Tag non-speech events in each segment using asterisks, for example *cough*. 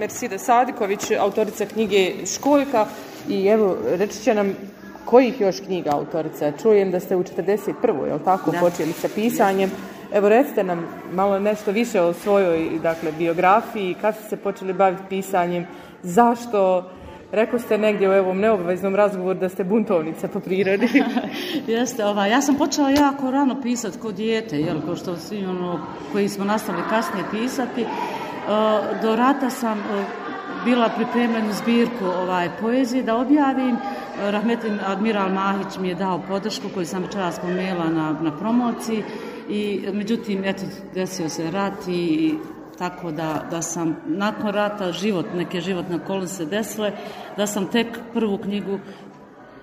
Mercida Sadiković, autorica knjige Školjka i evo, reći će nam kojih još knjiga autorica? Čujem da ste u 41. je li tako počeli sa pisanjem. Evo recite nam malo nešto više o svojoj dakle, biografiji, kad ste se počeli baviti pisanjem, zašto, Rekao ste negdje u ovom neobaveznom razgovoru da ste buntovnica po prirodi. *laughs* Jeste, ovaj, ja sam počela jako rano pisati ko dijete, jel, ko što svi ono, koji smo nastali kasnije pisati E, do rata sam e, bila pripremljena zbirku ovaj, poezije da objavim. E, rahmetin Admiral Mahić mi je dao podršku koju sam večera spomenula na, na promociji i međutim, eto, desio se rat i tako da, da sam nakon rata život, neke životne okolnosti se desile, da sam tek prvu knjigu,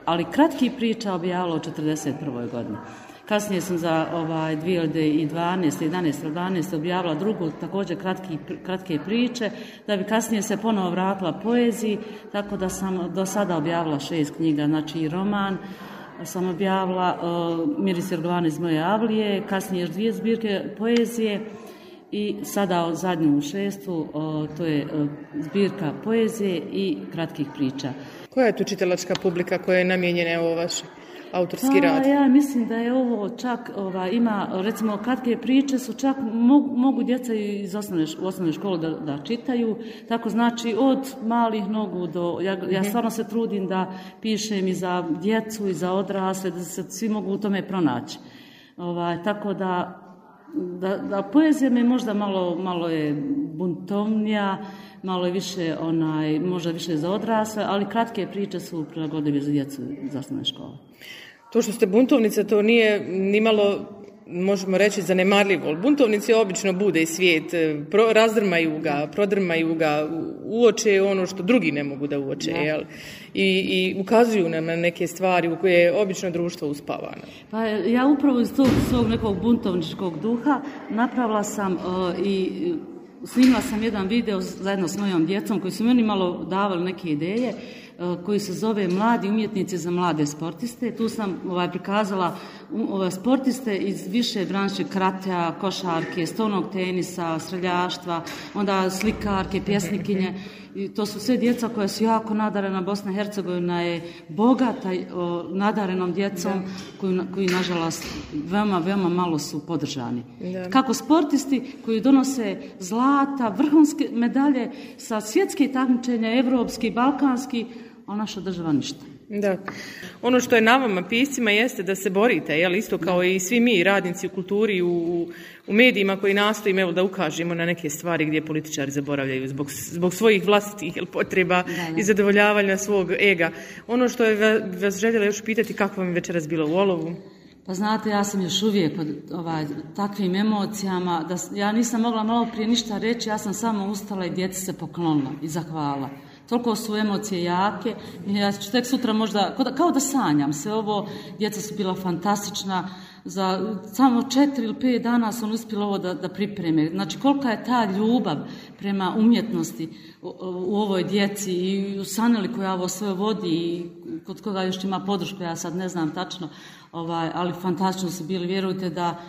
ali kratki priča objavila u 1941. godini. Kasnije sam za ovaj, 2012. 11. 12. objavila drugu također kratke priče, da bi kasnije se ponovo vratila poeziji, tako da sam do sada objavila šest knjiga, znači roman, sam objavila e, Miris Jorgovan iz moje avlije, kasnije još dvije zbirke poezije i sada zadnju u šestu, e, to je e, zbirka poezije i kratkih priča. Koja je tu čitalačka publika koja je namijenjena u vašoj autorski rad? Pa ja mislim da je ovo čak, ova, ima recimo kratke priče su čak, mogu, djeca iz osnovne, škole da, čitaju, tako znači od malih nogu do, ja, mhm. stvarno se trudim da pišem i za djecu i za odrasle, da se svi mogu u tome pronaći. tako da da, da poezija mi možda malo, malo je buntovnija malo je više, onaj, možda više za odrasle, ali kratke priče su prilagodljive za djecu za osnovne škole. To što ste buntovnica, to nije nimalo možemo reći zanemarljivo. Buntovnici obično bude i svijet, e, pro, razdrmaju ga, prodrmaju ga, uoče ono što drugi ne mogu da uoče, jel? I, I, ukazuju nam na neke stvari u koje je obično društvo uspavano. Pa ja upravo iz tog svog nekog buntovničkog duha napravila sam e, i snimila sam jedan video zajedno s mojom djecom koji su meni malo davali neke ideje e, koji se zove Mladi umjetnici za mlade sportiste. Tu sam ovaj, prikazala ovaj, sportiste iz više branše kratja košarke, stonog tenisa, streljaštva, onda slikarke, pjesnikinje i to su sve djeca koja su jako nadarena. Bosna i Hercegovina je bogata nadarenom djecom koji nažalost veoma, veoma malo su podržani. Kako sportisti koji donose zlata, vrhunske medalje sa svjetskih takmičenja, evropski, balkanski, a naša država ništa. Da. Ono što je na vama piscima jeste da se borite, jel, isto kao i svi mi radnici u kulturi, u, u medijima koji nastojimo evo, da ukažemo na neke stvari gdje političari zaboravljaju zbog, zbog svojih vlastitih jel, potreba i zadovoljavanja svog ega. Ono što je vas željela još pitati kako vam je večeras bilo u Olovu? Pa znate, ja sam još uvijek pod ovaj, takvim emocijama, da ja nisam mogla malo prije ništa reći, ja sam samo ustala i djeci se poklonila i zahvala toliko su emocije jake, ja ću tek sutra možda, kao da, sanjam se ovo, djeca su bila fantastična, za samo četiri ili pet dana sam uspjela ovo da, pripreme. Znači kolika je ta ljubav prema umjetnosti u, ovoj djeci i u Saneli koja ovo sve vodi i kod koga još ima podršku, ja sad ne znam tačno, ovaj, ali fantastično su bili, vjerujte da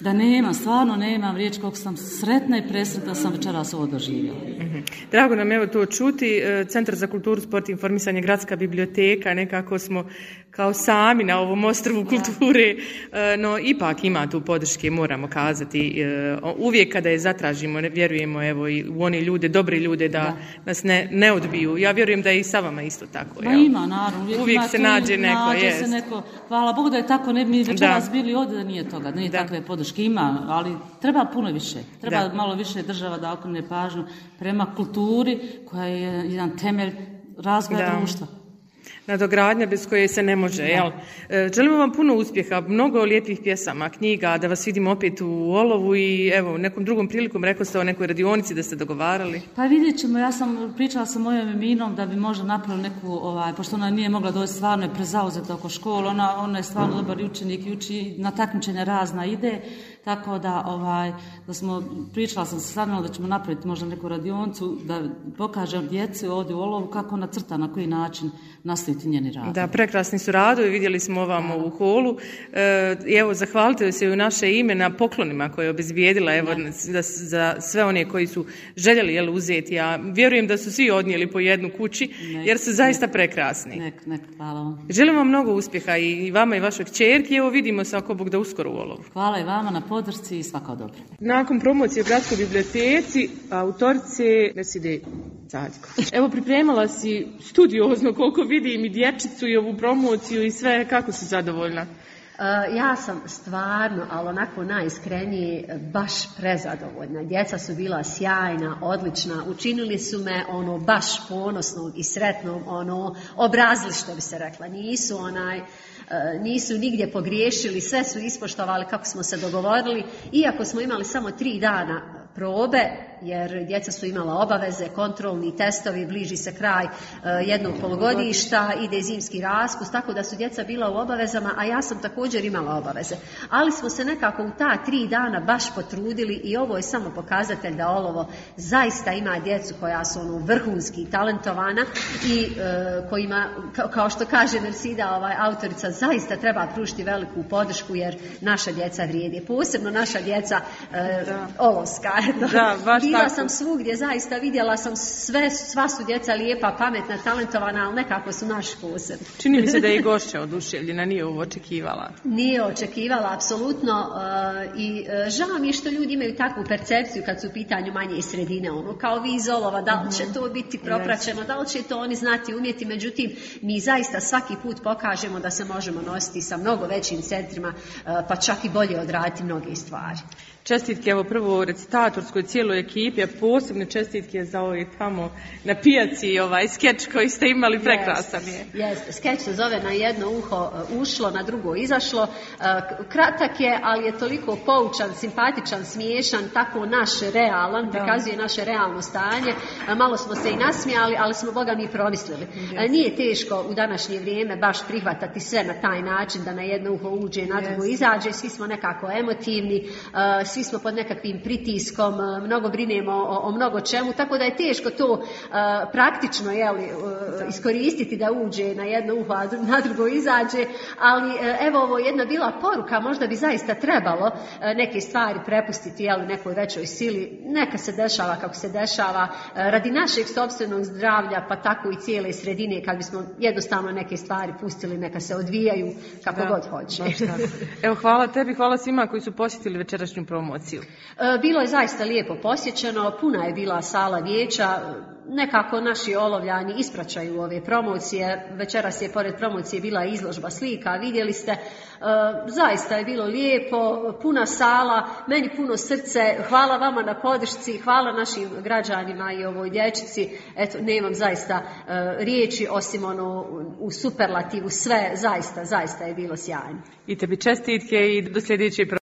da nema stvarno nemam riječ koliko sam sretna i presretna sam večeras ovo doživjela. Mhm. Drago nam evo to čuti. E, Centar za kulturu, sport i informisanje, gradska biblioteka, nekako smo kao sami na ovom ostrvu kulture, e, no ipak ima tu podrške, moramo kazati. E, uvijek kada je zatražimo, vjerujemo evo i u one ljude, dobre ljude da, nas ne, ne, odbiju. Ja vjerujem da je i sa vama isto tako. ima, naravno. Uvijek, se nađe neko, nađe se neko. Hvala Bogu da je tako, ne bi mi večeras bili ovdje da nije toga, nije takve podrške. Ima, ali treba puno više. Treba malo više država da okrene pažnju prema kulturi koja je jedan temelj razvoja društva nadogradnja bez koje se ne može, jel? E, želimo vam puno uspjeha, mnogo lijepih pjesama, knjiga, da vas vidimo opet u Olovu i evo, nekom drugom prilikom rekao ste o nekoj radionici da ste dogovarali. Pa vidjet ćemo, ja sam pričala sa mojom Eminom da bi možda napravila neku, ovaj, pošto ona nije mogla doći, stvarno je prezauzeta oko škole, ona, je stvarno dobar učenik i uči, na takmičenja razna ide, tako da, ovaj, da smo, pričala sam se stvarno da ćemo napraviti možda neku radionicu, da pokažem djeci ovdje u Olovu kako ona na koji način prekrasni njeni radovi. Da, prekrasni su radovi, vidjeli smo ovamo u holu. E, I evo, zahvalite se u naše ime na poklonima koje je obezbijedila za, sve one koji su željeli uzeti. a vjerujem da su svi odnijeli po jednu kući, jer su zaista prekrasni. Nek, nek, hvala vam. Želim vam mnogo uspjeha i vama i vašoj kćerki. Evo, vidimo se ako Bog da uskoro u Olovu. Hvala i vama na podršci i svako dobro. Nakon promocije u gradskoj biblioteci, autorice Mercedes Evo, pripremala si studiozno koliko vidi vidim i dječicu i ovu promociju i sve, kako si zadovoljna? E, ja sam stvarno, ali onako najiskrenije, baš prezadovoljna. Djeca su bila sjajna, odlična, učinili su me ono baš ponosnom i sretnom, ono obrazili, što bi se rekla. Nisu onaj, e, nisu nigdje pogriješili, sve su ispoštovali kako smo se dogovorili. Iako smo imali samo tri dana probe, jer djeca su imala obaveze, kontrolni testovi, bliži se kraj e, jednog polugodišta, ide zimski raspust, tako da su djeca bila u obavezama, a ja sam također imala obaveze. Ali smo se nekako u ta tri dana baš potrudili i ovo je samo pokazatelj da Olovo zaista ima djecu koja su ono vrhunski talentovana i e, kojima, kao što kaže Mercida, ovaj, autorica, zaista treba pružiti veliku podršku jer naša djeca vrijedi Posebno naša djeca e, Olovska. *laughs* Da, baš bila sam svugdje, zaista vidjela sam sve, sva su djeca lijepa, pametna, talentovana, ali nekako su naš poseb. Čini mi se da je i *laughs* gošća oduševljena, nije ovo očekivala. Nije očekivala, apsolutno. Eh, I eh, žao mi je što ljudi imaju takvu percepciju kad su u pitanju manje i sredine. Ono, kao vi iz olova, da li će mhm. to biti propraćeno, da li će to oni znati umjeti. Međutim, mi zaista svaki put pokažemo da se možemo nositi sa mnogo većim centrima, eh, pa čak i bolje odraditi mnoge stvari. Čestitke evo prvo recitatorskoj cijeloj ekipi, a posebne čestitke za ovaj tamo na pijaci ovaj skeč koji ste imali, prekrasan je. Yes, skeč se zove na jedno uho e, ušlo, na drugo izašlo. E, kratak je, ali je toliko poučan, simpatičan, smiješan, tako naš realan, prikazuje naše realno stanje. E, malo smo se i nasmijali, ali smo Boga mi promislili. Nije teško u današnje vrijeme baš prihvatati sve na taj način, da na jedno uho uđe, na drugo izađe. Svi smo nekako emotivni, svi smo pod nekakvim pritiskom, e, mnogo brinemo o, mnogo čemu, tako da je teško to e, praktično jeli, e, iskoristiti da uđe na jedno uho, na drugo izađe, ali evo ovo jedna bila poruka, možda bi zaista trebalo neke stvari prepustiti jeli, nekoj većoj sili, neka se dešava kako se dešava, radi našeg sobstvenog zdravlja, pa tako i cijele sredine, kad bismo jednostavno neke stvari pustili, neka se odvijaju kako god hoće. Evo hvala tebi, hvala svima koji su posjetili večerašnju promociju? E, bilo je zaista lijepo posjećeno, puna je bila sala vijeća, nekako naši olovljani ispraćaju ove promocije, večeras je pored promocije bila izložba slika, vidjeli ste, e, zaista je bilo lijepo, puna sala, meni puno srce, hvala vama na podršci, hvala našim građanima i ovoj dječici, eto nemam zaista e, riječi osim ono u superlativu sve, zaista, zaista je bilo sjajno. I tebi čestitke i do